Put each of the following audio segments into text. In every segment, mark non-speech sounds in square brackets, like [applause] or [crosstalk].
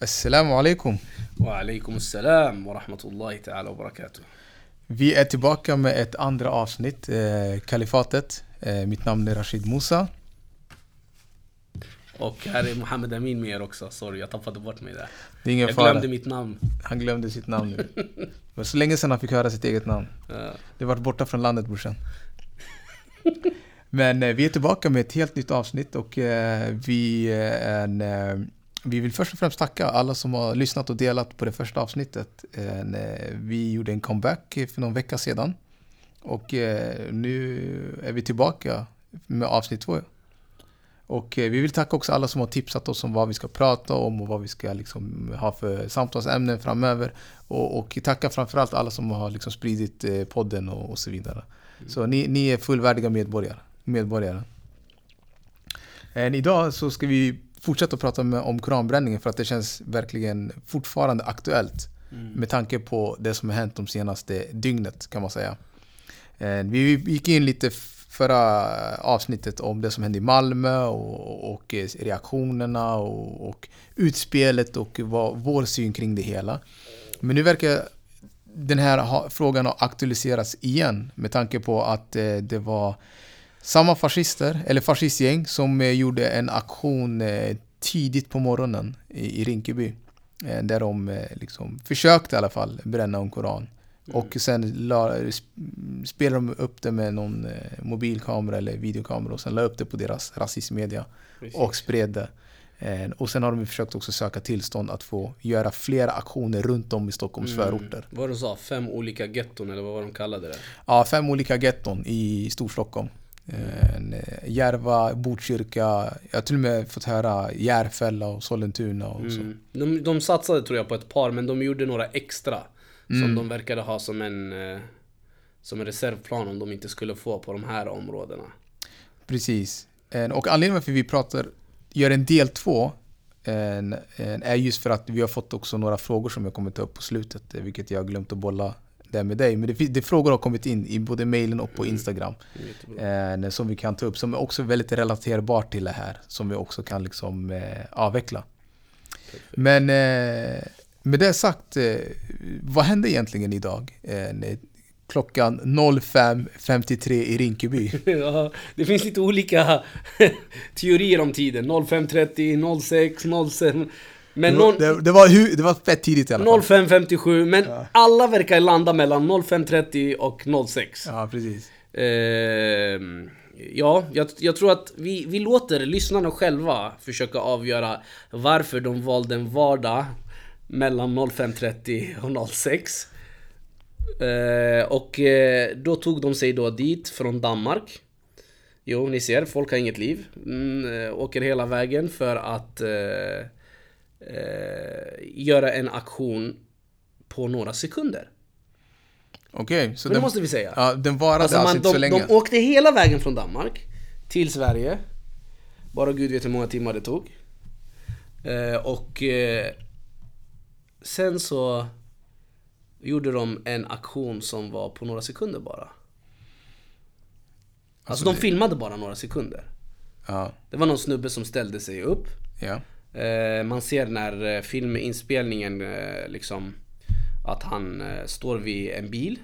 Assalamu alaikum. Assalam wa rahmatullahi ta'ala wa barakatuh. Vi är tillbaka med ett andra avsnitt, eh, Kalifatet. Eh, mitt namn är Rashid Musa. Och här är Mohammed Amin med er också. Sorry, jag tappade bort mig där. Det är ingen Jag fara. glömde mitt namn. Han glömde sitt namn nu. Men så länge sedan han fick höra sitt eget namn. Ja. Det varit borta från landet brorsan. Men eh, vi är tillbaka med ett helt nytt avsnitt och eh, vi, eh, en, eh, vi vill först och främst tacka alla som har lyssnat och delat på det första avsnittet. Eh, vi gjorde en comeback för någon vecka sedan. Och eh, nu är vi tillbaka med avsnitt två. Och eh, vi vill tacka också alla som har tipsat oss om vad vi ska prata om och vad vi ska liksom ha för samtalsämnen framöver. Och, och tacka framförallt alla som har liksom spridit podden och, och så vidare. Så ni, ni är fullvärdiga medborgare. medborgare. Än idag så ska vi fortsätta att prata med, om koranbränningen för att det känns verkligen fortfarande aktuellt. Med tanke på det som har hänt de senaste dygnet kan man säga. Eh, Vi gick in lite förra avsnittet om det som hände i Malmö och, och reaktionerna och, och utspelet och vad, vår syn kring det hela. Men nu verkar den här frågan ha aktualiserats igen med tanke på att eh, det var samma fascister, eller fascistgäng som eh, gjorde en aktion eh, tidigt på morgonen i, i Rinkeby. Eh, där de liksom försökte i alla fall bränna en koran. Och sen la, sp- spelade de upp det med någon mobilkamera eller videokamera och sen la upp det på deras rasistmedia Precis. och spred det. Och sen har de försökt också söka tillstånd att få göra flera aktioner runt om i Stockholms förorter. Vad du sa? Fem olika getton eller vad var de kallade det? Ja, fem olika getton i Storstockholm. Eh, Järva, Botkyrka, jag har till och med fått höra Järfälla och Sollentuna och så. Mm. De, de satsade tror jag på ett par, men de gjorde några extra. Mm. Som de verkade ha som en, eh, som en reservplan om de inte skulle få på de här områdena. Precis. Eh, Och anledningen till att vi pratar, gör en del två är just för att vi har fått också några frågor som jag kommer ta upp på slutet, eh, vilket jag har glömt att bolla där med dig. Men det, det frågor har kommit in i både mailen och på Instagram. Jättebra. Eh, som vi kan ta upp, som är också väldigt relaterbart till det här. Som vi också kan liksom eh, avveckla. Men eh, med det sagt, eh, vad hände egentligen idag? Eh, när- klockan 05.53 i Rinkeby. [laughs] Ja, det finns lite olika [laughs] teorier om tiden. 05.30, 06, 07. Men Det någon, det, det, var, hu- det var fett tidigt i alla fall. 05.57, men alla verkar landa mellan 05.30 och 06. Ja, precis. Ehm, ja, jag, jag tror att vi, vi låter lyssnarna själva försöka avgöra varför de valde en vardag mellan 05.30 och 06. Eh, och eh, då tog de sig då dit från Danmark. Jo, ni ser, folk har inget liv. Mm, eh, åker hela vägen för att eh, eh, göra en aktion på några sekunder. Okej, så Men det den, måste vi säga. ja, den varade Alltså alltså, man, inte så de, länge? de åkte hela vägen från Danmark till Sverige. Bara gud vet hur många timmar det tog. Eh, och eh, sen så gjorde de en aktion som var på några sekunder bara. Alltså, de filmade bara några sekunder. Ja, Det var någon snubbe som ställde sig upp. ja. Eh, man ser när eh, filminspelningen eh, liksom att han står vid en bil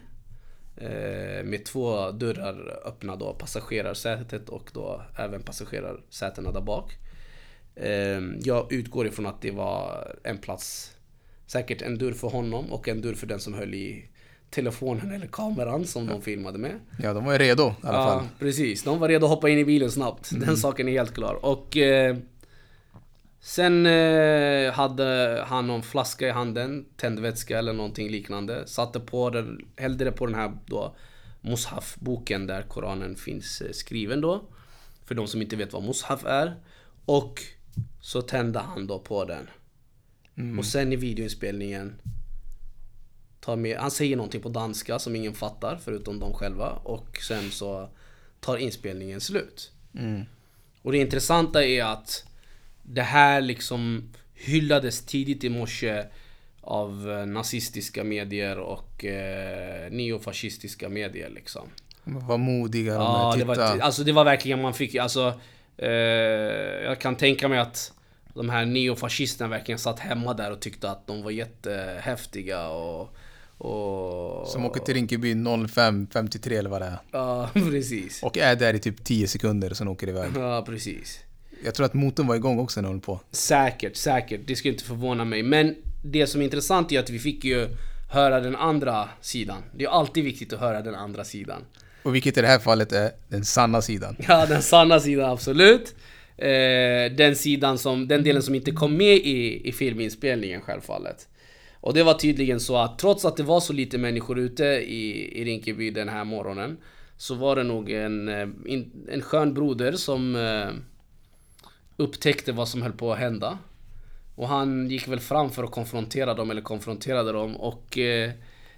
med två dörrar öppna då, passagerarsätet och då även passagerarsätena där bak. Jag utgår ifrån att det var en plats, säkert en dörr för honom och en dörr för den som höll i telefonen eller kameran som de filmade med. ja, de var ju redo i alla fall. Ja, precis. De var redo att hoppa in i bilen snabbt. Den saken är helt klar. Och eh, sen eh, hade han någon flaska i handen, tändvätska eller någonting liknande. Satte på den, hällde det på den här då Mushaf-boken där Koranen finns eh, skriven då. För de som inte vet vad Mushaf är. Och så tände han då på den. Och sen i videoinspelningen tar med, han säger någonting på danska som ingen fattar förutom de själva och sen så tar inspelningen slut. Och det intressanta är att det här liksom hyllades tidigt i morse av eh, nazistiska medier och eh, neofascistiska medier liksom. Vad modiga de Ja, är. det var, Titta. alltså det var verkligen man fick, alltså eh, Jag kan tänka mig att de här neofascisterna verkligen satt hemma där och tyckte att de var jättehäftiga och... och Som åker till Rinkeby 05.53 eller vad det är. Ja, [laughs] precis. Och är där i typ 10 sekunder och sen åker iväg. Ja, precis. Jag tror att motorn var igång också när höll på. Säkert, säkert. Det skulle inte förvåna mig. Men det som är intressant är att vi fick ju höra den andra sidan. Det är alltid viktigt att höra den andra sidan. Och vilket i det här fallet är den sanna sidan. Ja, den sanna sidan absolut. Eh, den sidan som, den delen som inte kom med i, i filminspelningen självfallet. Och det var tydligen så att trots att det var så lite människor ute i, i Rinkeby den här morgonen så var det nog en, eh, en skön broder som eh, upptäckte vad som höll på att hända. Och han gick väl fram för att konfrontera dem, eller konfronterade dem. Och eh,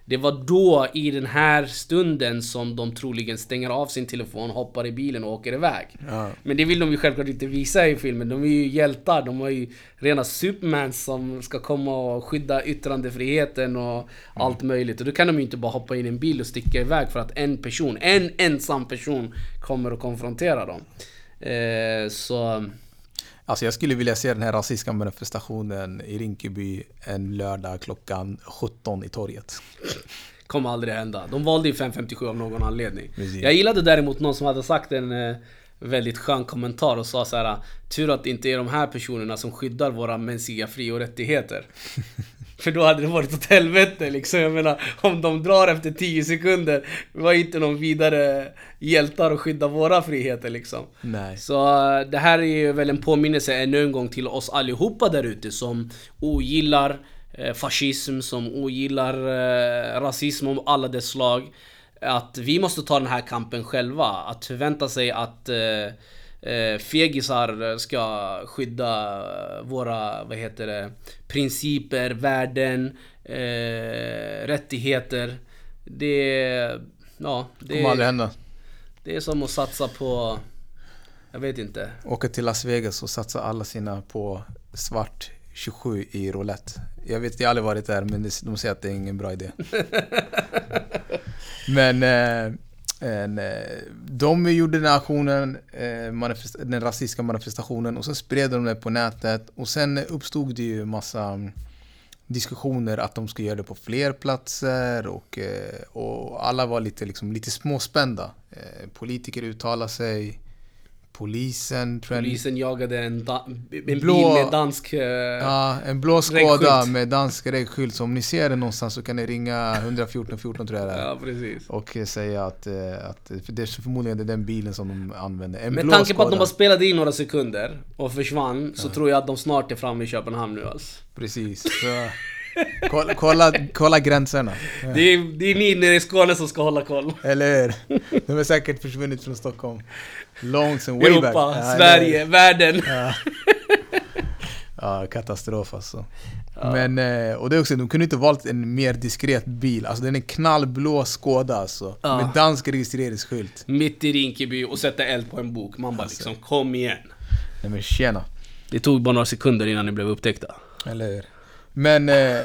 det var då, i den här stunden, som de troligen stänger av sin telefon, hoppar i bilen och åker iväg. Ja. Men det vill de ju självklart inte visa i filmen. De är ju hjältar. De är ju rena supermans som ska komma och skydda yttrandefriheten och allt möjligt. Och då kan de ju inte bara hoppa in i en bil och sticka iväg för att en person, en ensam person, kommer och konfronterar dem. Eh, så... Alltså jag skulle vilja se den här rasistiska manifestationen i Rinkeby en lördag klockan 17 i torget. Kommer aldrig hända. De valde ju 557 av någon anledning. Precis. Jag gillade däremot någon som hade sagt en eh, väldigt skön kommentar och sa så här. Tur att det inte är de här personerna som skyddar våra mänskliga fri och rättigheter. [laughs] För då hade det varit åt helvete liksom. Jag menar, om de drar efter 10 sekunder, vi var inte någon vidare hjältar att skydda våra friheter liksom. Nej. Så eh, det här är ju väl en påminnelse ännu en gång till oss allihopa där ute som ogillar eh, fascism, som ogillar eh, rasism om alla dess slag. Att vi måste ta den här kampen själva. Att förvänta sig att eh, eh, fegisar ska skydda våra, vad heter det, principer, värden, eh, rättigheter. Det, ja, Det kommer aldrig hända. det är som att satsa på, jag vet inte. Åka till Las Vegas och satsa alla sina på svart 27 i roulette. Jag vet, jag har aldrig varit där men de säger att det är ingen bra idé. [laughs] men eh, en, eh, de gjorde den här aktionen, eh, den rasistiska manifestationen och sen spred de det på nätet och sen uppstod det ju massa mm, diskussioner att de ska göra det på fler platser och, eh, och alla var lite, liksom, lite småspända. Politiker uttalade sig, polisen tror jag Polisen jagade en, en Blå- bil med dansk... eh, Ja, en blå Skoda med dansk reggskylt. Så om ni ser den någonstans så kan ni ringa 114 14 tror jag det är. Ja, precis. Och säga att, eh, att för det är förmodligen det är den bilen som de använder. En Med tanke på att de bara spelade in några sekunder och försvann så tror jag att de snart är framme i Köpenhamn nu alltså. Precis. [laughs] Kolla, kolla, kolla gränserna. Det är, det är ni nere i Skåne som ska hålla koll. Eller hur? De är säkert försvunnit från Stockholm. Long sen way back. Europa, Ja, eller- Sverige, världen. Ja. ja, katastrof alltså. Men, eh, och det är också, de kunde inte valt en mer diskret bil. Alltså den är knallblå Skoda alltså. Med dansk registreringsskylt. Mitt i Rinkeby och sätta eld på en bok. Man bara Alltså. liksom, kom igen. Nej men tjena. Det tog bara några sekunder innan ni blev upptäckta. Eller hur? Men, eh,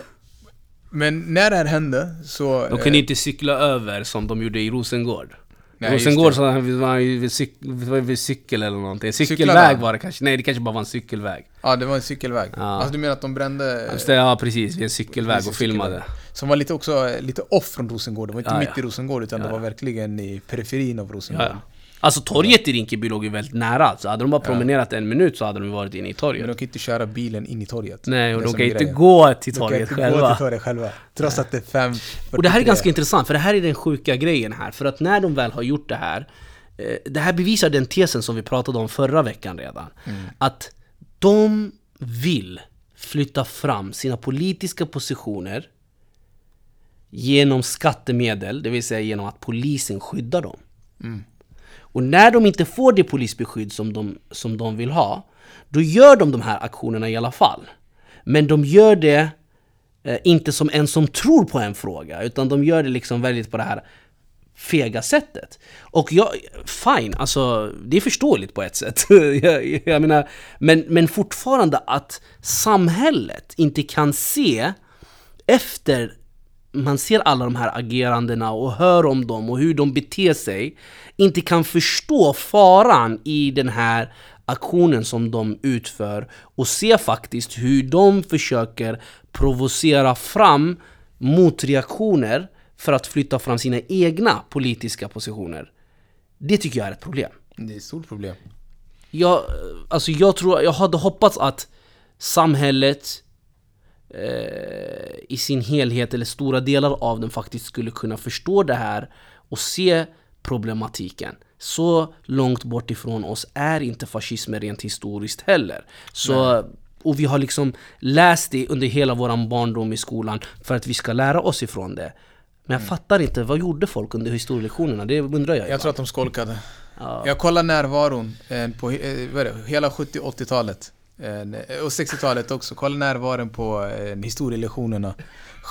men när det här hände så... De kunde inte cykla över som de gjorde i Rosengård. Nej, Rosengård så var vid, cyk, vid cykel eller någonting. Cykelväg var det kanske. Nej, det kanske bara var en cykelväg. Ja, det var en cykelväg. Ja. Alltså du menar att de brände... Just det, Ja, precis. Vid en cykelväg Precis, och filmade. Som var lite också, eh, lite off från Rosengård. Det var inte Ja, mitt ja. i Rosengård utan det var verkligen i periferin av Rosengård. Alltså torget i Rinkeby låg ju väldigt nära. Så hade de bara promenerat en minut så hade de varit inne i Men torget. de kan inte köra bilen in i torget. Nej, och de kan inte gå till De kan torget inte gå själva. till torget själva. Trots att det är fem Och det här är 43. ganska intressant, för det här är den sjuka grejen här. För att när de väl har gjort det här, eh, det här bevisar den tesen som vi pratade om förra veckan redan. Att de vill flytta fram sina politiska positioner genom skattemedel, det vill säga genom att polisen skyddar dem. Och när de inte får det polisbeskydd som de, som de vill ha, då gör de de här aktionerna i alla fall. Men de gör det eh, inte som en som tror på en fråga, utan de gör det liksom väldigt på det här fega sättet. Och jag, fine, alltså det är förståeligt på ett sätt. [laughs] jag, jag menar, men, men fortfarande att samhället inte kan se efter man ser alla de här agerandena och hör om dem och hur de beter sig, inte kan förstå faran i den här aktionen som de utför och se faktiskt hur de försöker provocera fram motreaktioner för att flytta fram sina egna politiska positioner. Det tycker jag är ett problem. Det är ett stort problem. Jag, alltså jag tror, jag hade hoppats att samhället eh, i sin helhet, eller stora delar av den faktiskt skulle kunna förstå det här och se problematiken. Så långt bort ifrån oss är inte fascismen rent historiskt heller. Så, och vi har liksom läst det under hela vår barndom i skolan för att vi ska lära oss ifrån det. Men jag fattar inte, vad gjorde folk under historielektionerna? Det undrar jag. Jag tror att de skolkade. Ja. Jag kollar närvaron eh, på eh, hela 70-80-talet. Eh, och 60-talet också. Kolla närvaron på eh, historielektionerna.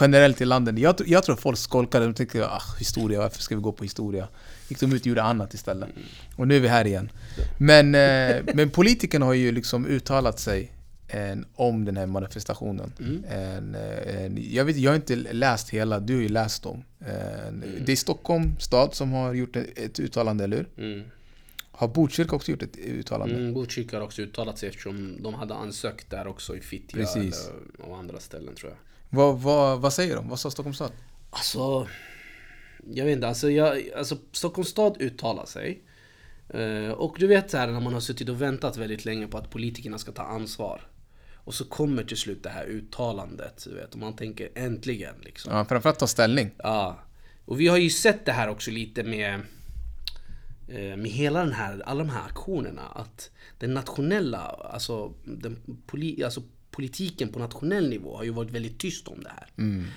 Generellt i landet. Jag, jag tror folk skolkade. De tänkte ah, historia, varför ska vi gå på historia? Gick de ut och gjorde annat istället. Och nu är vi här igen. Men, eh, men politikerna har ju liksom uttalat sig eh, om den här manifestationen. En, eh, en, jag, vet, jag har inte läst hela, du har ju läst dem. En, Det är Stockholm stad som har gjort ett, ett uttalande, eller hur? Mm. Har Botkyrka också gjort ett uttalande? Mm, Botkyrka har också uttalat sig eftersom de hade ansökt där också i Fittja Precis. och andra ställen tror jag. Vad, vad, vad säger de? Vad sa Stockholms stad? Alltså, jag vet inte, alltså, jag, alltså Stockholms stad uttalar sig. Eh, och du vet så här när man har suttit och väntat väldigt länge på att politikerna ska ta ansvar. Och så kommer till slut det här uttalandet, du vet, och man tänker äntligen liksom. Ja, framförallt ta ställning. Ja. Och vi har ju sett det här också lite med med hela den här, alla de här aktionerna att den nationella, alltså, den poli, alltså politiken på nationell nivå har ju varit väldigt tyst om det här.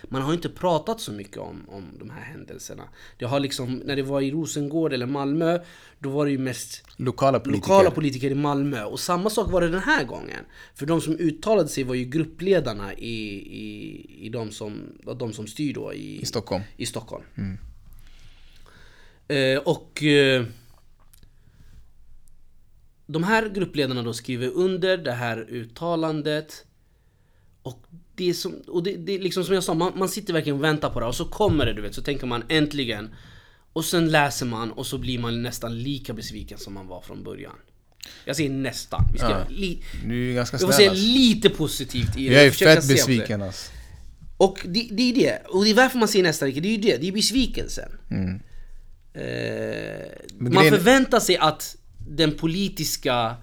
Man har inte pratat så mycket om, om de här händelserna. Det har liksom, när det var i Rosengård eller Malmö, då var det ju mest Lokala politiker. lokala politiker i Malmö. Och samma sak var det den här gången. För de som uttalade sig var ju gruppledarna i, i, i de, som, de som styr då i, I Stockholm. i Stockholm. Eh, och eh, de här gruppledarna då skriver under det här uttalandet. Och det är som, och det, det är liksom som jag sa, man, man sitter verkligen och väntar på det och så kommer det du vet, så tänker man äntligen. Och sen läser man och så blir man nästan lika besviken som man var från början. Jag säger nästan. Vi ska Ja. li, Du är ganska jag får snäll säga alltså. lite positivt i det. Jag är fett besviken alltså. Och det, det är det. Och det är varför man säger nästan lika. Det är ju det. Det är besvikelsen. Mm. Eh, man förväntar sig att den politiska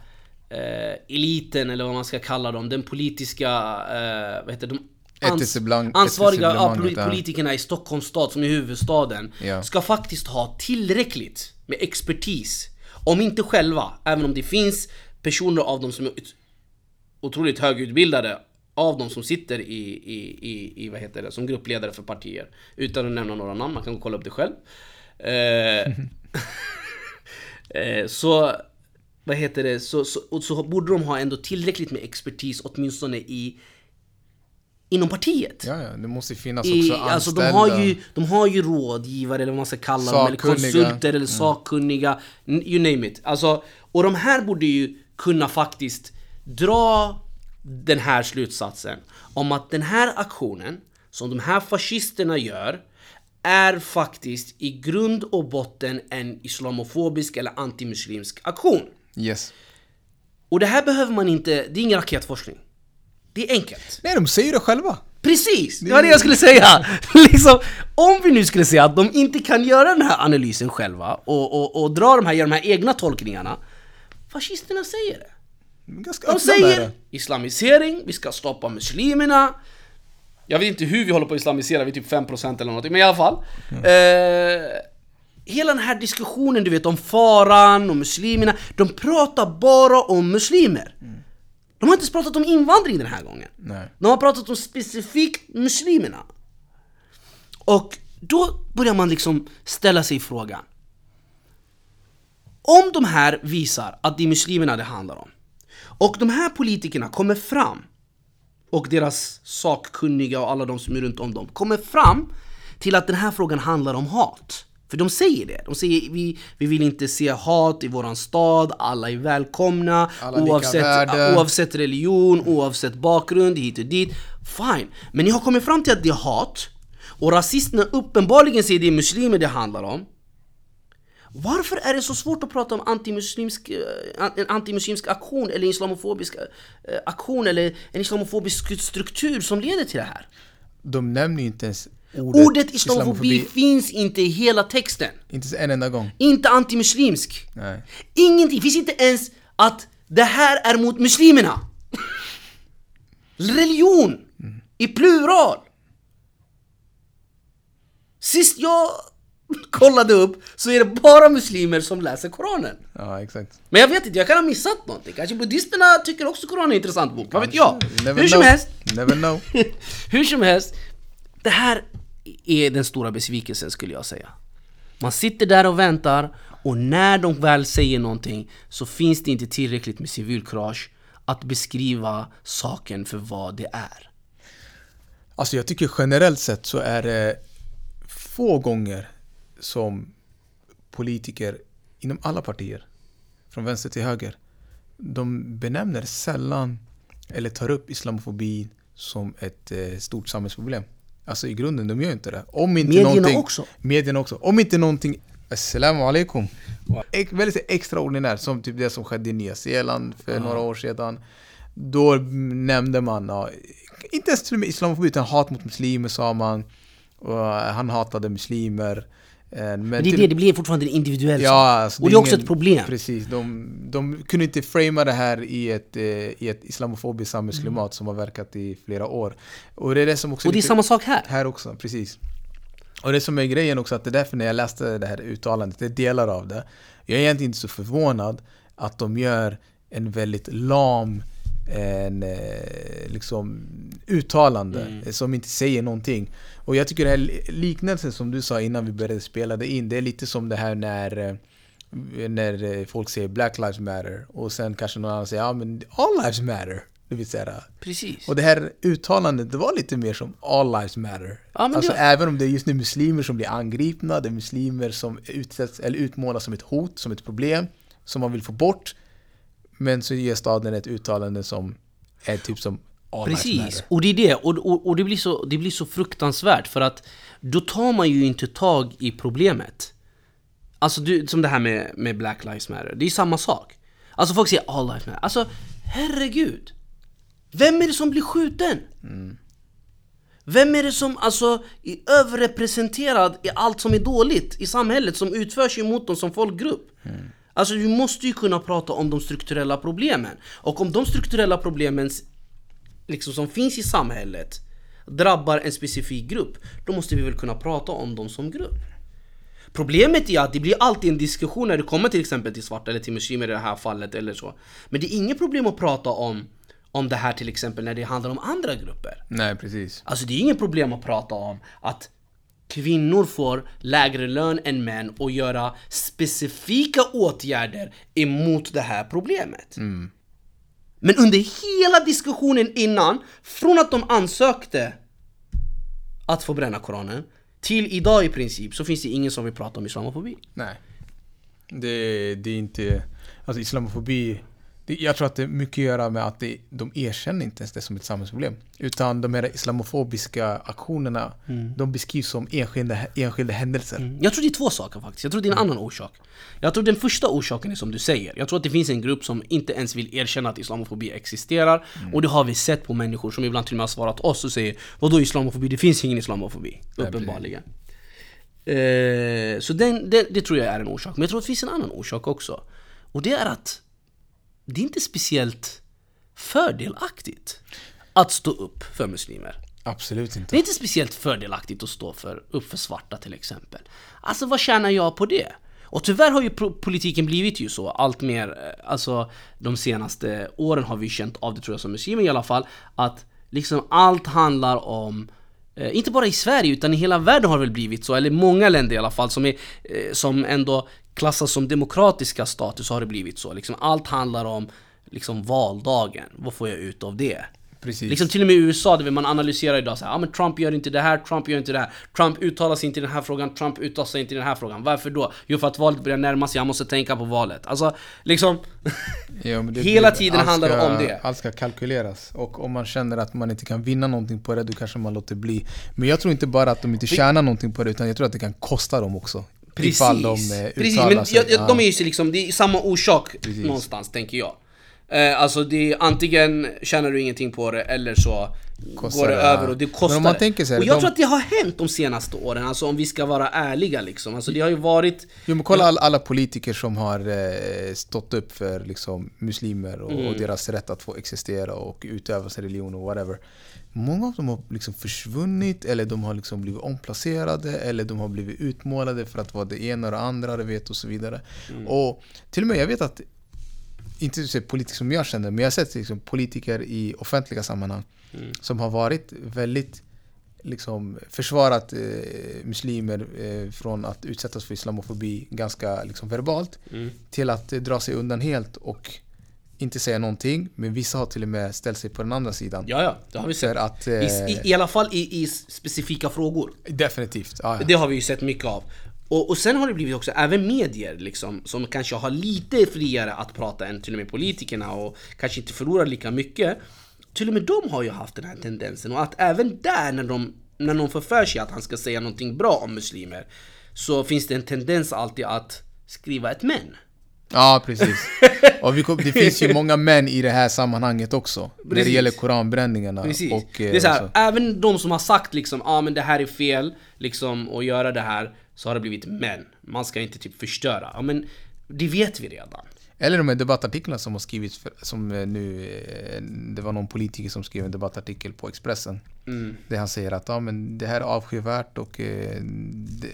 eh, eliten, eller vad man ska kalla dem, den politiska, eh, vad heter de Etablissemang- ansvariga ja, politikerna i Stockholms stad, som är huvudstaden, Ja. ska faktiskt ha tillräckligt med expertis. Om inte själva, även om det finns personer av dem som är otroligt högutbildade av de som sitter i, i, i, i vad heter det, som gruppledare för partier. Utan att nämna några namn, man kan kolla upp det själv. Eh, [laughs] [laughs] så, vad heter det, så, så, så borde de ha ändå tillräckligt med expertis åtminstone i Inom partiet. Ja, ja, det måste finnas I, också alltså de anställda. har, ju, de har ju rådgivare eller vad man ska kalla dem, eller Sakkunniga. konsulter eller sakkunniga, n- you name it. Alltså, och de här borde ju kunna faktiskt dra den här slutsatsen om att den här aktionen som de här fascisterna gör är faktiskt i grund och botten en islamofobisk eller antimuslimsk aktion. Yes. Och det här behöver man inte, det är ingen raketforskning. Det är enkelt. Nej, de säger det själva. Precis! Det var det jag skulle säga! [laughs] liksom, om vi nu skulle säga att de inte kan göra den här analysen själva och, och, och dra de här, göra de här egna tolkningarna. Fascisterna säger det. De säger det. islamisering, vi ska stoppa muslimerna. Jag vet inte hur vi håller på att islamisera, vi är typ 5% eller någonting, men i alla fall. Eh, hela den här diskussionen du vet om faran och muslimerna, de pratar bara om muslimer. De har inte ens pratat om invandring den här gången. Nej. De har pratat om specifikt muslimerna. Och då börjar man liksom ställa sig frågan. Om de här visar att det är muslimerna det handlar om och de här politikerna kommer fram och deras sakkunniga och alla de som är runt om dem kommer fram till att den här frågan handlar om hat. För de säger det. De säger vi, vi vill inte se hat i våran stad, alla är välkomna Alla oavsett, oavsett religion, oavsett bakgrund, hit och dit. Fine. Men ni har kommit fram till att det är hat och rasisterna uppenbarligen säger det är muslimer det handlar om. Varför är det så svårt att prata om antimuslimsk, eh, en antimuslimsk aktion eller islamofobisk eh, aktion eller en islamofobisk struktur som leder till det här? De nämner ju inte ens ordet, Ordet islamofobi finns inte i hela texten. Inte en enda gång. Inte antimuslimsk. Nej. Ingenting. finns inte ens att det här är mot muslimerna. Religion. I plural. Sist jag [laughs] kollade upp så är det bara muslimer som läser Koranen. Ja, exakt. Men jag vet inte, jag kan ha missat någonting. Kanske buddhisterna tycker också Koranen är en intressant bok. Vad vet jag? Never Hur som know. helst. Never know. [laughs] Hur som helst. Det här är den stora besvikelsen skulle jag säga. Man sitter där och väntar och när de väl säger någonting så finns det inte tillräckligt med civilkurage att beskriva saken för vad det är. Alltså jag tycker generellt sett så är det få gånger som politiker inom alla partier, från vänster till höger, de benämner sällan eller tar upp islamofobi som ett eh, stort samhällsproblem. Alltså i grunden, de gör inte det. Om inte Medierna också. Medierna också. Om inte någonting Assalamu alaikum. Väldigt extraordinärt, som typ det som skedde i Nya Zeeland för några år sedan. Då nämnde man, ja, inte ens till och med islamofobi, utan hat mot muslimer sa man. Och han hatade muslimer. Eh, Men Men det är det, det blir fortfarande en individuell Ja, alltså, Och det är också ingen- ett problem. Precis, de, de kunde inte framea det här i ett, eh, i ett islamofobiskt samhällsklimat som har verkat i flera år. Och det är det som också Och det är samma sak här. här också, precis. Och det som är grejen också, att det är därför när jag läste det här uttalandet, det är delar av det. Jag är egentligen inte så förvånad att de gör en väldigt lam en, eh, liksom, uttalande Mm. som inte säger någonting. Och jag tycker det här liknelsen som du sa innan vi började spela det in, det är lite som det här när eh, när eh, folk säger Black Lives Matter och sen kanske någon annan säger ja men All Lives Matter. Det vill säga, Precis. och det här uttalandet, det var lite mer som All Lives Matter. Ja, alltså det- även om det är just nu muslimer som blir angripna, det är muslimer som utsätts eller utmålas som ett hot, som ett problem, som man vill få bort. Men så ger staden ett uttalande som är typ som All Precis, och det är det. Och, och, och det, blir så, det blir så fruktansvärt för att då tar man ju inte tag i problemet. Alltså du, som det här med, med Black Lives Matter, det är samma sak. Alltså folk säger All Lives Matter. Alltså herregud. Vem är det som blir skjuten? Vem är det som alltså är överrepresenterad i allt som är dåligt i samhället som utförs ju mot dem som folkgrupp? Alltså vi måste ju kunna prata om de strukturella problemen. Och om de strukturella problemen liksom, som finns i samhället drabbar en specifik grupp, då måste vi väl kunna prata om dem som grupp. Problemet är att det blir alltid en diskussion när det kommer till exempel till svarta eller till muslimer i det här fallet eller så. Men det är inget problem att prata om, om det här till exempel när det handlar om andra grupper. Nej, precis. Alltså det är inget problem att prata om att kvinnor får lägre lön än män och göra specifika åtgärder emot det här problemet. Men under hela diskussionen innan, från att de ansökte att få bränna Koranen till idag i princip så finns det ingen som vill prata om islamofobi. Nej. Det, det är inte... Alltså islamofobi... Jag tror att det är mycket att göra med att det, de erkänner inte ens det som ett samhällsproblem. Utan de här islamofobiska aktionerna, de beskrivs som enskilda, enskilda händelser. Jag tror det är två saker faktiskt. Jag tror det är en annan orsak. Jag tror den första orsaken är som du säger. Jag tror att det finns en grupp som inte ens vill erkänna att islamofobi existerar. Och det har vi sett på människor som ibland till och med har svarat oss och säger Vadå islamofobi? Det finns ingen islamofobi. Uppenbarligen. Eh, så den, den, det tror jag är en orsak. Men jag tror att det finns en annan orsak också. Och det är att det är inte speciellt fördelaktigt att stå upp för muslimer. Absolut Det är inte. inte speciellt fördelaktigt att stå för, upp för svarta till exempel. Alltså vad tjänar jag på det? Och tyvärr har ju politiken blivit ju så allt mer, eh, alltså de senaste åren har vi känt av det tror jag som muslimer i alla fall, att liksom allt handlar om eh, inte bara i Sverige utan i hela världen har det väl blivit så, eller många länder i alla fall som, är, eh, som ändå klassas som demokratiska stater så har det blivit så. Liksom allt handlar om liksom valdagen, vad får jag ut av det? Precis. Liksom till och med i USA, där man analyserar idag så här, ah, men Trump gör inte det här, Trump gör inte det här Trump uttalar sig inte i den här frågan, Trump uttalar sig inte i den här frågan Varför då? Jo för att valet börjar närma sig, jag måste tänka på valet Alltså, liksom [laughs] Ja, Hela tiden allt handlar det ska- om det. Allt ska kalkyleras. Och om man känner att man inte kan vinna någonting på det, då kanske man låter bli. Men jag tror inte bara att de inte tjänar någonting på det, utan jag tror att det kan kosta dem också. Ifall de Precis, eh, Precis uttalar men sig. jag, jag, Ja. de är ju liksom, det är samma orsak Precis. någonstans tänker jag. Eh, alltså det är antingen tjänar du ingenting på det eller så Kostar går det det, över och det Men kostar. man tänker här, och jag de- tror att det har hänt de senaste åren, alltså om vi ska vara ärliga liksom. Alltså det har ju varit... Jo men kolla alla, alla politiker som har eh, stått upp för liksom, muslimer och, Mm. och deras rätt att få existera och utöva sin religion och whatever. Många av dem har liksom försvunnit eller de har liksom blivit omplacerade eller de har blivit utmålade för att vara det ena och det andra, du vet och så vidare. Mm. Och till och med, jag vet att, inte så politiker som jag känner, men jag har sett liksom, politiker i offentliga sammanhang Mm. som har varit väldigt liksom försvarat eh, muslimer eh, från att utsättas för islamofobi ganska liksom verbalt Mm. till att eh, dra sig undan helt och inte säga någonting. Men vissa har till och med ställt sig på den andra sidan. Ja, ja, det har vi sett. att... I, Eh, i, I alla fall i, i specifika frågor. definitivt. Ja, ja. Det har vi ju sett mycket av. Och, och sen har det blivit också även medier liksom, som kanske har lite friare att prata än till och med politikerna och kanske inte förlorar lika mycket. Till och med de har ju haft den här tendensen och att även där när de, när någon får för sig att han ska säga någonting bra om muslimer så finns det en tendens alltid att skriva ett men. Ja, precis. [laughs] [laughs] Och vi kom, det finns ju många män i det här sammanhanget också. När det Precis. gäller koranbränningarna. Precis. Och, eh, det är så här, så. även de som har sagt liksom, ah, men det här är fel, liksom, att göra det här, så har det blivit men. Man ska inte typ förstöra. Ja men, det vet vi redan. Eller de här debattartiklarna som har skrivits, för, som eh, nu, eh, det var någon politiker som skrev en debattartikel på Expressen. Mm. Där han säger att ja, men det här är avskyvärt och eh,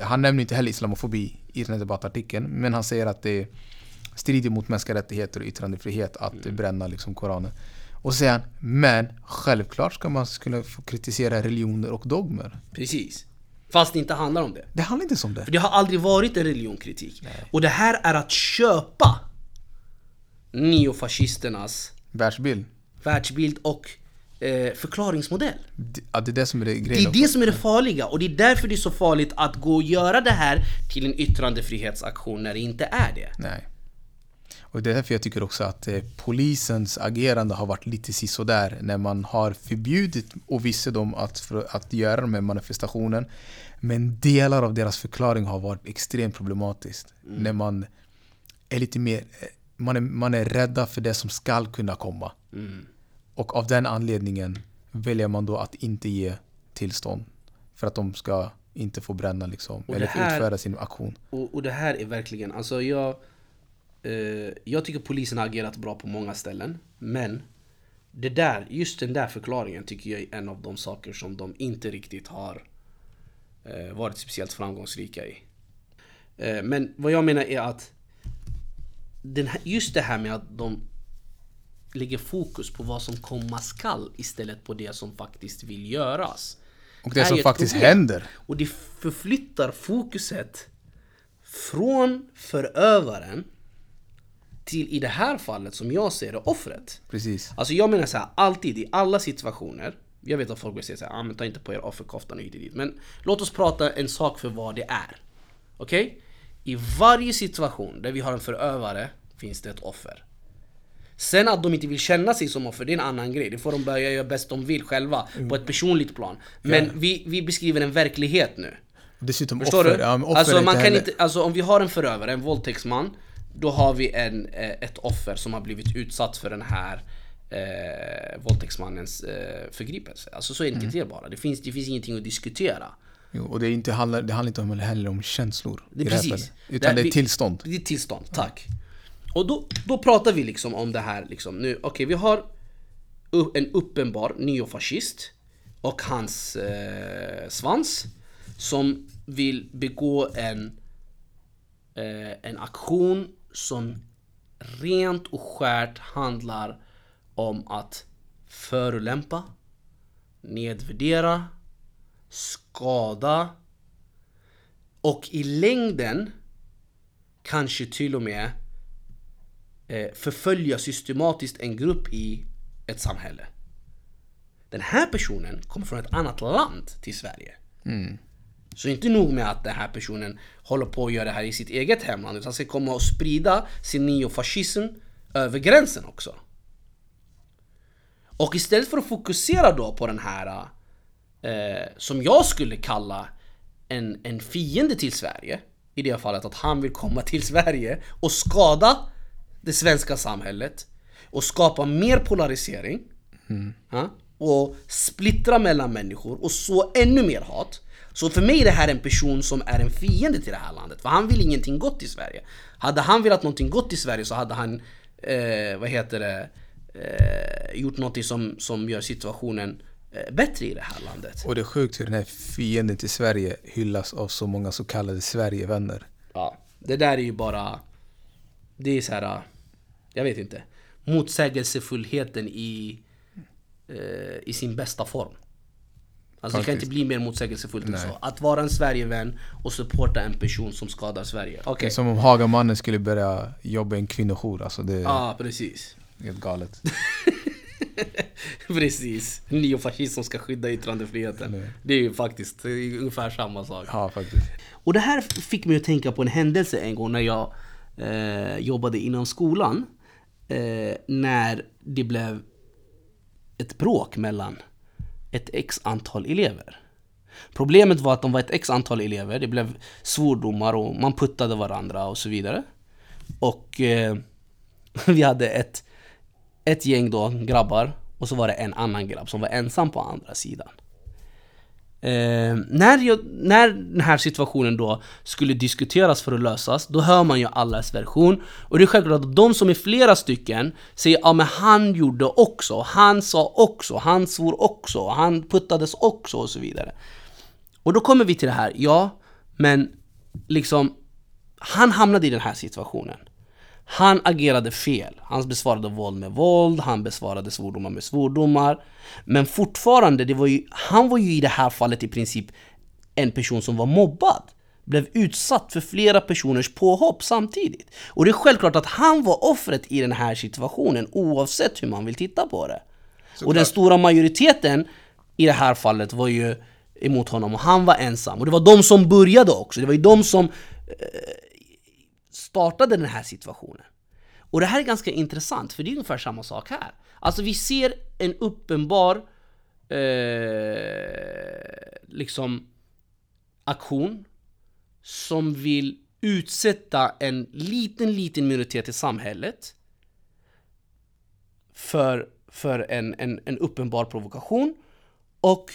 han nämner inte heller islamofobi i den här debattartikeln. Men han säger att det strider mot mänskliga rättigheter och yttrandefrihet att Mm. bränna liksom Koranen. Och så säger han, men självklart ska man kunna få kritisera religioner och dogmer. Precis. Fast det inte handlar om det. Det handlar inte om det. För det har aldrig varit en religionkritik. Och det här är att köpa neofascisternas Världsbild. världsbild och eh, förklaringsmodell. Det- Ja, det är det som är det Det grejen. är det som är det farliga och det är därför det är så farligt att gå och göra det här till en yttrandefrihetsaktion när det inte är det. Nej. Och det är därför jag tycker också att eh, polisens agerande har varit lite sisådär när man har förbjudit och visse dem att, för, att göra de här manifestationen. Men delar av deras förklaring har varit extremt problematiskt. När man är lite mer, eh, man är, man är rädda för det som skall kunna komma. Mm. Och av den anledningen väljer man då att inte ge tillstånd. För att de ska inte få bränna liksom, Och eller här- utföra sin aktion. Och, och det här är verkligen, alltså jag... Eh, jag tycker polisen har agerat bra på många ställen. Men det där, just den där förklaringen tycker jag är en av de saker som de inte riktigt har eh, varit speciellt framgångsrika i. Eh, men vad jag menar är att här, just det här med att de lägger fokus på vad som komma skall istället på det som faktiskt vill göras. Och det är som faktiskt problem. händer. Och det förflyttar fokuset från förövaren till i det här fallet som jag ser det offret. Precis. Alltså jag menar så här, alltid i alla situationer. Jag vet att folk vill säga så här, ah, men ta inte på er offerkoftan och hit och dit. Men låt oss prata en sak för vad det är. Okej? I varje situation där vi har en förövare finns det ett offer. Sen att de inte vill känna sig som offer, det är en annan grej. Det får de börja göra bäst de vill själva på ett personligt plan. Men vi, vi beskriver en verklighet nu. Dessutom Förstår offer. du? Ja, offer alltså, man kan heller- inte, alltså om vi har en förövare, en våldtäktsman Då har vi en, eh, ett offer som har blivit utsatt för den här eh, våldtäktsmannens eh, förgripelse Alltså så enkelt Mm. är det bara, det finns, det finns ingenting att diskutera Jo, och det, är inte, handlar, det handlar inte om, heller om känslor. Det är i det precis. fallet. Utan det är vi- tillstånd. Det är tillstånd, tack. Och då, då pratar vi liksom om det här liksom nu. Okej, vi har en uppenbar neofascist och hans eh, svans som vill begå en, eh, en aktion som rent och skärt handlar om att förolämpa, nedvärdera, skada och i längden kanske till och med eh, förfölja systematiskt en grupp i ett samhälle. Den här personen kommer från ett annat land till Sverige. Mm. Så inte nog med att den här personen håller på att göra det här i sitt eget hemland, utan han ska komma och sprida sin neofascism över gränsen också. Och istället för att fokusera då på den här, eh, som jag skulle kalla en, en fiende till Sverige, i det fallet att han vill komma till Sverige och skada det svenska samhället och skapa mer polarisering ja, och splittra mellan människor och så ännu mer hat. Så för mig är det här en person som är en fiende till det här landet, för han vill ingenting gott i Sverige. Hade han velat någonting gott i Sverige så hade han, eh, vad heter det, eh, gjort någonting som, som gör situationen eh, bättre i det här landet. Och det är sjukt hur den här fienden till Sverige hyllas av så många så kallade Sverigevänner. Ja, det där är ju bara... Det är så här... Jag vet inte. Motsägelsefullheten i, eh, i sin bästa form. Alltså det kan inte bli mer motsägelsefullt än så. Att vara en Sverigevän och supporta en person som skadar Sverige. Det är som om Hagamannen skulle börja jobba i en kvinnojour. Alltså det är Ja, precis. helt galet. [laughs] precis. Neofascist som ska skydda yttrandefriheten. Nej. Det är ju faktiskt det är ungefär samma sak. Ja, faktiskt. Och det här fick mig att tänka på en händelse en gång när jag eh, jobbade inom skolan. Eh, när det blev ett bråk mellan ett x antal elever. Problemet var att de var ett x antal elever, det blev svordomar och man puttade varandra och så vidare. Och eh, [laughs] vi hade ett, ett gäng då, grabbar, och så var det en annan grabb som var ensam på andra sidan. Eh, när, jag, när den här situationen då skulle diskuteras för att lösas, då hör man ju allas version. Och det är självklart att de som är flera stycken säger ja men han gjorde också, han sa också, han svor också, han puttades också och så vidare. Och då kommer vi till det här, ja, men liksom han hamnade i den här situationen. Han agerade fel. Han besvarade våld med våld, han besvarade svordomar med svordomar. Men fortfarande, det var ju, han var ju i det här fallet i princip en person som var mobbad. Blev utsatt för flera personers påhopp samtidigt. Och det är självklart att han var offret i den här situationen oavsett hur man vill titta på det. Och den stora majoriteten i det här fallet var ju emot honom och han var ensam. Och det var de som började också. Det var ju de som startade den här situationen. Och det här är ganska intressant, för det är ungefär samma sak här. Alltså vi ser en uppenbar eh, liksom aktion som vill utsätta en liten, liten minoritet i samhället för, för en, en, en uppenbar provokation. Och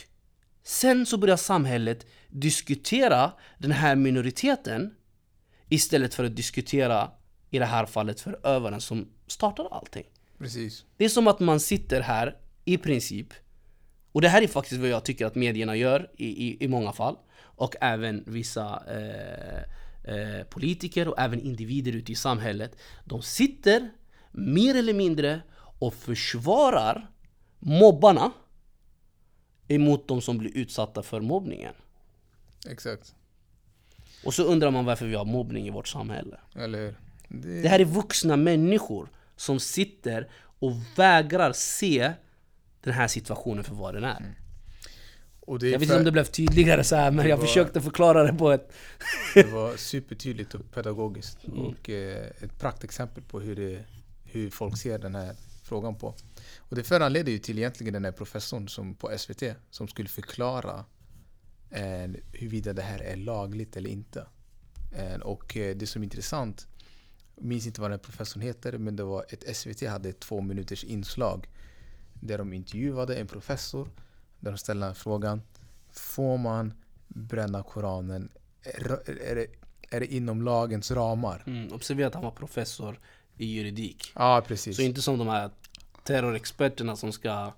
sen så börjar samhället diskutera den här minoriteten Istället för att diskutera, i det här fallet, förövaren som startade allting. Precis. Det är som att man sitter här, i princip, och det här är faktiskt vad jag tycker att medierna gör i, i, i många fall, och även vissa eh, eh, politiker och även individer ute i samhället. De sitter mer eller mindre och försvarar mobbarna emot de som blir utsatta för mobbningen. Exakt. Och så undrar man varför vi har mobbning i vårt samhälle. Eller? Det, Det här är vuxna människor som sitter och vägrar se den här situationen för vad den är. det, är Jag vet inte om det blev tydligare så här, men jag var- försökte förklara det på ett... [laughs] Det var supertydligt och pedagogiskt. Mm. Och eh, ett praktexempel på hur, det, hur folk ser den här frågan på. Och det föranledde ju till egentligen den här professorn som på SVT som skulle förklara huruvida det här är lagligt eller inte. Eh, och eh, det som är intressant, jag minns inte vad den här professorn heter, men det var ett SVT hade ett två minuters inslag där de intervjuade en professor där de ställde den frågan Får man bränna Koranen? Är, är, det, är det inom lagens ramar? Mm, observera att han var professor i juridik. Ja, precis. Så inte som de här terrorexperterna som ska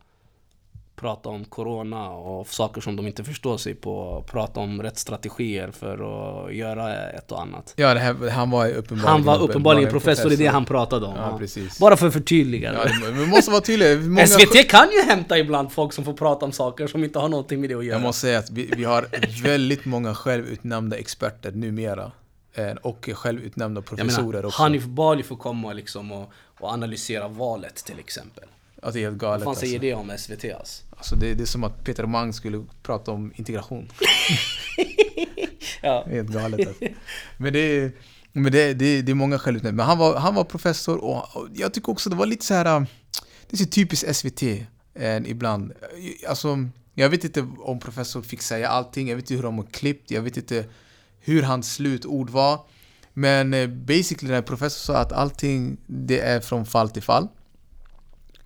prata om corona och saker som de inte förstår sig på. Prata om rätt strategier för att göra ett och annat. Ja, det här, han var uppenbarligen Han var uppenbarligen en professor i det han pratade om. Ja, ja. Bara för att förtydliga. Ja, vi måste vara tydliga. [laughs] Många SVT kan ju hämta ibland folk som får prata om saker som inte har någonting med det att göra. Jag måste säga att vi, vi har väldigt många självutnämnda experter numera. Eh, Och självutnämnda professorer menar, också. Hanif Bali får komma liksom och, och analysera valet till exempel. Alltså, det är helt Vad galet. fan Alltså. säger det om SVT alltså? Alltså, det, det är som att Peter Mang skulle prata om integration. [laughs] Ja. Det är helt galet. Alltså. Men det är, men det, det, det är många självutnämnda. Men han var, han var professor och, och jag tycker också det var lite så här. äh, Det är så typiskt SVT eh, ibland. Alltså, jag vet inte om professor fick säga allting. Jag vet inte hur de har klippt. Jag vet inte hur hans slutord var. Men eh, basically den här professorn sa att allting det är från fall till fall.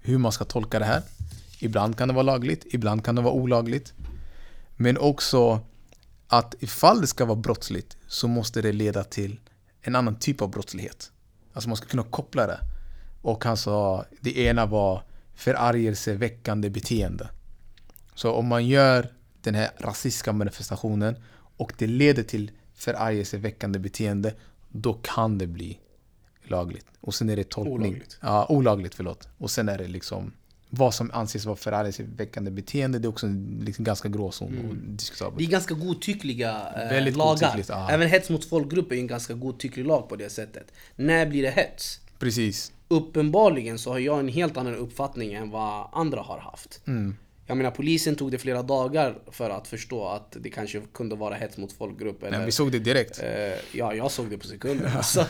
Hur man ska tolka det här. Ibland kan det vara lagligt, ibland kan det vara olagligt. Men också att ifall det ska vara brottsligt så måste det leda till en annan typ av brottslighet. Alltså man ska kunna koppla det. Och han sa, det ena var förargelseväckande beteende. Så om man gör den här rasistiska manifestationen och det leder till förargelseväckande beteende, då kan det bli lagligt. Och sen är det tolkning. Olagligt. Ja, olagligt, förlåt. Och sen är det liksom vad som anses vara förargelseväckande beteende, det är också en liksom ganska gråzon och diskutabelt. Det är ganska godtyckliga eh, Väldigt lagar. Även hets mot folkgrupp är en ganska godtycklig lag på det sättet. När blir det hets? Precis. Uppenbarligen så har jag en helt annan uppfattning än vad andra har haft. Mm. Jag menar polisen tog det flera dagar för att förstå att det kanske kunde vara hets mot folkgrupp. Eller, Men vi såg det direkt. eh, ja, jag såg det på sekunden. [laughs] så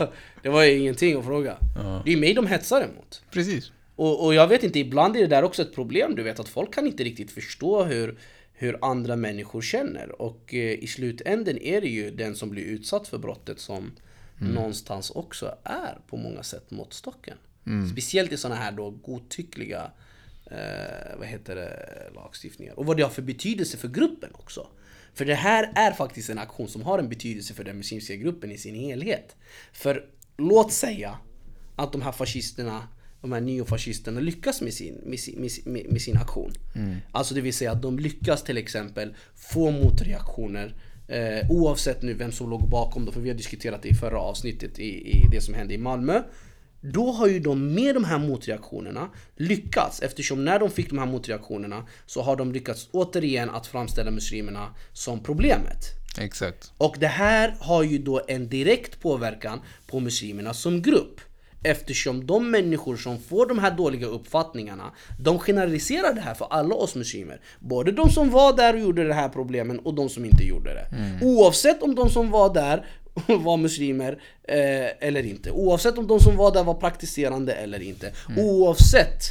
det var ju ingenting att fråga. Det är ju mig de hetsar emot. Precis. Och, och jag vet inte, ibland är det där också ett problem. Du vet att folk kan inte riktigt förstå hur, hur andra människor känner. Och eh, i slutänden är det ju den som blir utsatt för brottet som någonstans också är på många sätt måttstocken. Speciellt i sådana här då godtyckliga eh, vad heter det, lagstiftningar. Och vad det har för betydelse för gruppen också. För det här är faktiskt en aktion som har en betydelse för den muslimska gruppen i sin helhet. För låt säga att de här fascisterna, de här neofascisterna lyckas med sin, med sin, med sin, aktion. Alltså det vill säga att de lyckas till exempel få motreaktioner eh, oavsett nu vem som låg bakom det, för vi har diskuterat det i förra avsnittet i, i det som hände i Malmö. Då har ju de med de här motreaktionerna lyckats eftersom när de fick de här motreaktionerna så har de lyckats återigen att framställa muslimerna som problemet. Exakt. Och det här har ju då en direkt påverkan på muslimerna som grupp. Eftersom de människor som får de här dåliga uppfattningarna, de generaliserar det här för alla oss muslimer. Både de som var där och gjorde det här problemen och de som inte gjorde det. Oavsett om de som var där [laughs] var muslimer eh, eller inte. Oavsett om de som var där var praktiserande eller inte. Oavsett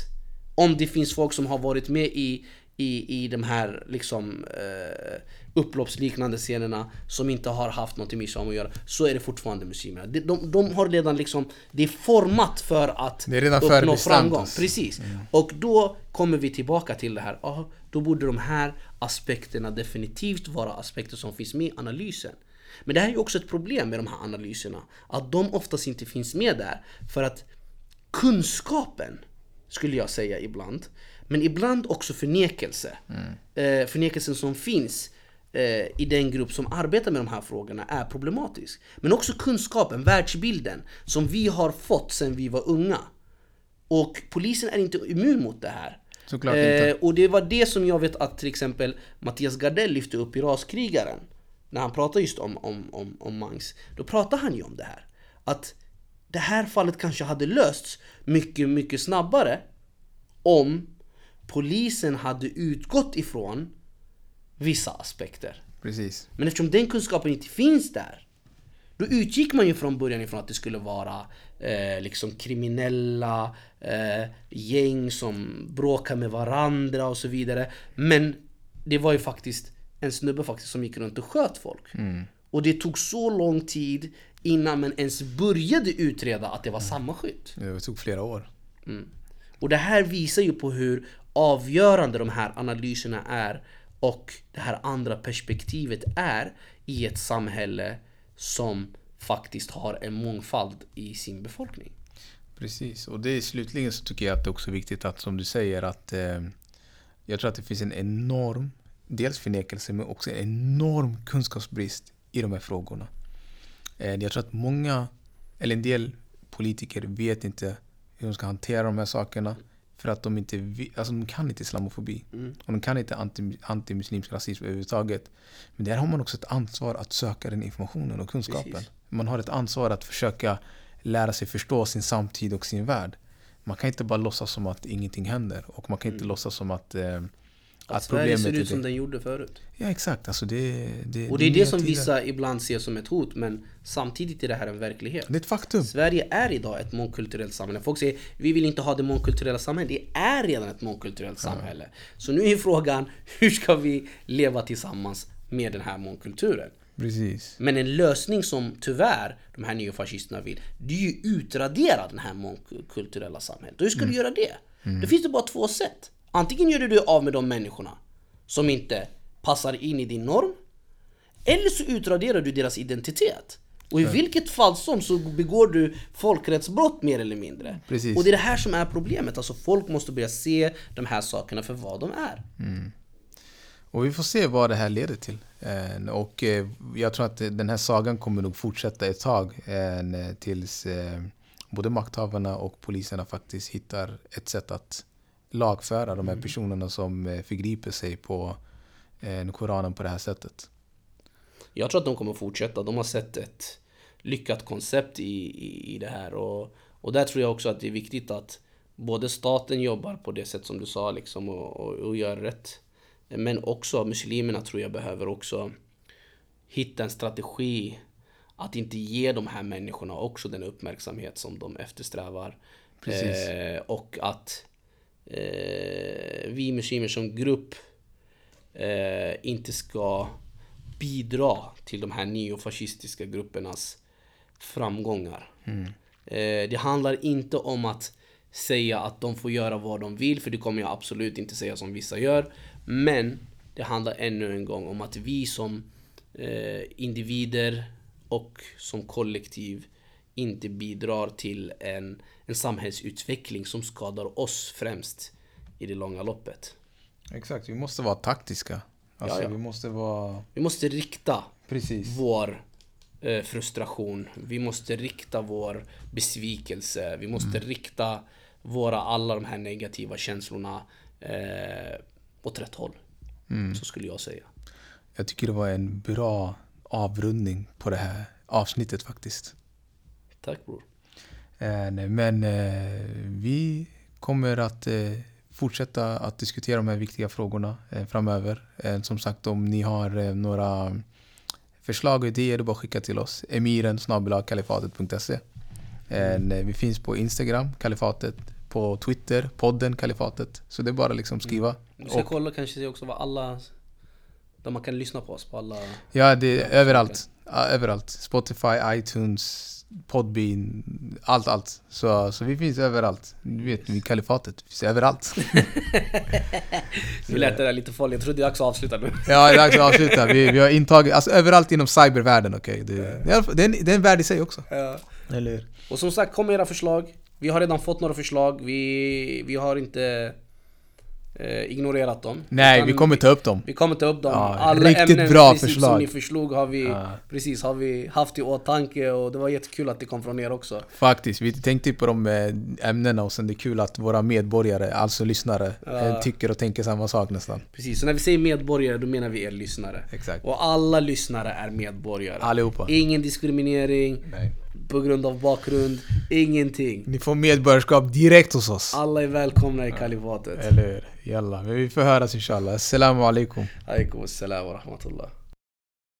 om det finns folk som har varit med i, i, i de här liksom eh, upploppsliknande scenerna som inte har haft något med islam att göra så är det fortfarande muslimerna. De, de, de har redan liksom, det är format för att Det är redan uppnå framgång. Precis. Och då kommer vi tillbaka till det här. Ja, då borde de här aspekterna definitivt vara aspekter som finns med i analysen. Men det här är ju också ett problem med de här analyserna. Att de oftast inte finns med där. För att kunskapen, skulle jag säga ibland, men ibland också förnekelse. Eh, förnekelsen som finns eh, i den grupp som arbetar med de här frågorna är problematisk. Men också kunskapen, världsbilden, som vi har fått sedan vi var unga. Och polisen är inte immun mot det här. Såklart inte. Och det var det som jag vet att till exempel Mattias Gardell lyfte upp i Raskrigaren. När han pratade just om, om, om, om Mangs. Då pratade han ju om det här. Att det här fallet kanske hade lösts mycket, mycket snabbare om polisen hade utgått ifrån vissa aspekter. Precis. Men eftersom den kunskapen inte finns där Då utgick man ju från början ifrån att det skulle vara eh, liksom kriminella eh, gäng som bråkar med varandra och så vidare Men det var ju faktiskt en snubbe faktiskt som gick runt och sköt folk Och det tog så lång tid innan man ens började utreda att det var samma skytt Det tog flera år. Mm. Och det här visar ju på hur avgörande de här analyserna är och det här andra perspektivet är i ett samhälle som faktiskt har en mångfald i sin befolkning. Precis, och det är slutligen så tycker jag att det är också viktigt att som du säger att eh, jag tror att det finns en enorm, dels förnekelse men också en enorm kunskapsbrist i de här frågorna. Eh, jag tror att många, eller en del politiker vet inte hur de ska hantera de här sakerna för att de inte alltså de kan inte islamofobi. Och de kan inte anti, antimuslimsk rasism överhuvudtaget. Men där har man också ett ansvar att söka den informationen och kunskapen. Precis. Man har ett ansvar att försöka lära sig förstå sin samtid och sin värld. Man kan inte bara låtsas som att ingenting händer och man kan inte låtsas som att, eh, att, Att Sverige ser ut som det. den gjorde förut. Ja exakt, alltså det, det, Och det är det som tider. vissa ibland ser som ett hot men samtidigt är det här en verklighet. Det är ett faktum. Sverige är idag ett mångkulturellt samhälle. Folk säger vi vill inte ha det mångkulturella samhället. Det är redan ett mångkulturellt samhälle. Så nu är frågan [laughs] hur ska vi leva tillsammans med den här mångkulturen? Precis. Men en lösning som tyvärr de här neofascisterna vill, det är ju utradera den här mångkulturella samhället. Och hur ska du göra det? Det finns det bara två sätt. Antingen gör du dig av med de människorna som inte passar in i din norm. Eller så utraderar du deras identitet. Och i vilket fall som så begår du folkrättsbrott mer eller mindre. Precis. Och det är det här som är problemet. Alltså folk måste börja se de här sakerna för vad de är. Och vi får se vad det här leder till. Eh, Och eh, jag tror att den här sagan kommer nog fortsätta ett tag eh, tills både makthavarna och poliserna faktiskt hittar ett sätt att lagföra de här personerna som eh, förgriper sig på eh, Koranen på det här sättet. Jag tror att de kommer fortsätta. De har sett ett lyckat koncept i, i, i det här. Och, och där tror jag också att det är viktigt att både staten jobbar på det sätt som du sa liksom och, och, och gör rätt. Men också muslimerna tror jag behöver också hitta en strategi att inte ge de här människorna också den uppmärksamhet som de eftersträvar. Precis. Eh, och att eh, vi muslimer som grupp eh, inte ska bidra till de här neofascistiska gruppernas framgångar. Eh, det handlar inte om att säga att de får göra vad de vill, för det kommer jag absolut inte säga som vissa gör. Men det handlar ännu en gång om att vi som eh, individer och som kollektiv inte bidrar till en, en samhällsutveckling som skadar oss främst i det långa loppet. Exakt, vi måste vara taktiska. Alltså. Vi måste vara... Vi måste rikta Precis. vår eh, frustration. Vi måste rikta vår besvikelse. Vi måste rikta våra, alla de här negativa känslorna eh, åt rätt håll. Så skulle jag säga. Jag tycker det var en bra avrundning på det här avsnittet faktiskt. Tack bror. Eh, Men eh, vi kommer att eh, fortsätta att diskutera de här viktiga frågorna framöver. Som sagt, om ni har några förslag och idéer, det är bara att skicka till oss. emiren kalifatet.se Vi finns på Instagram, kalifatet, på Twitter, podden kalifatet. Så det är bara liksom skriva. Vi ska Och, kolla kanske också vad alla... Där man kan lyssna på oss på alla... ja, det är överallt. Överallt. Spotify, iTunes, Podbean, allt, allt. Så, så vi finns överallt. Du vet, vi kalifatet. Vi finns överallt. [laughs] Vi lät det där lite farligt. Jag trodde det är dags att avsluta nu. Ja, det är dags att avsluta. Vi, vi har intagit, alltså överallt inom cybervärlden, okej. Det, det, är det, en- det är en värld i sig också. Ja. Eller? Och som sagt, kom med era förslag. Vi har redan fått några förslag. Vi, vi har inte eh, ignorerat dem. Nej, Utan vi kommer ta upp dem. Vi kommer ta upp dem. Ja, Alla ämnen bra precis som förslag. ni förslog har vi, Ja. precis, har vi haft i åtanke och det var jättekul att det kom från er också. Faktiskt, vi tänkte på de eh, ämnena och sen det är kul att våra medborgare, alltså lyssnare, Ja. eh, tycker och tänker samma sak nästan. Precis, så när vi säger medborgare då menar vi er lyssnare. Exakt. Och alla lyssnare är medborgare. Allihopa. Ingen diskriminering Nej. På grund av bakgrund, ingenting. Ni får medborgarskap direkt hos oss. Alla är välkomna i kalifatet. Eller hur? Jalla, vi får höras inshallah. Assalamu alaikum. Alaikum assalam wa rahmatullah.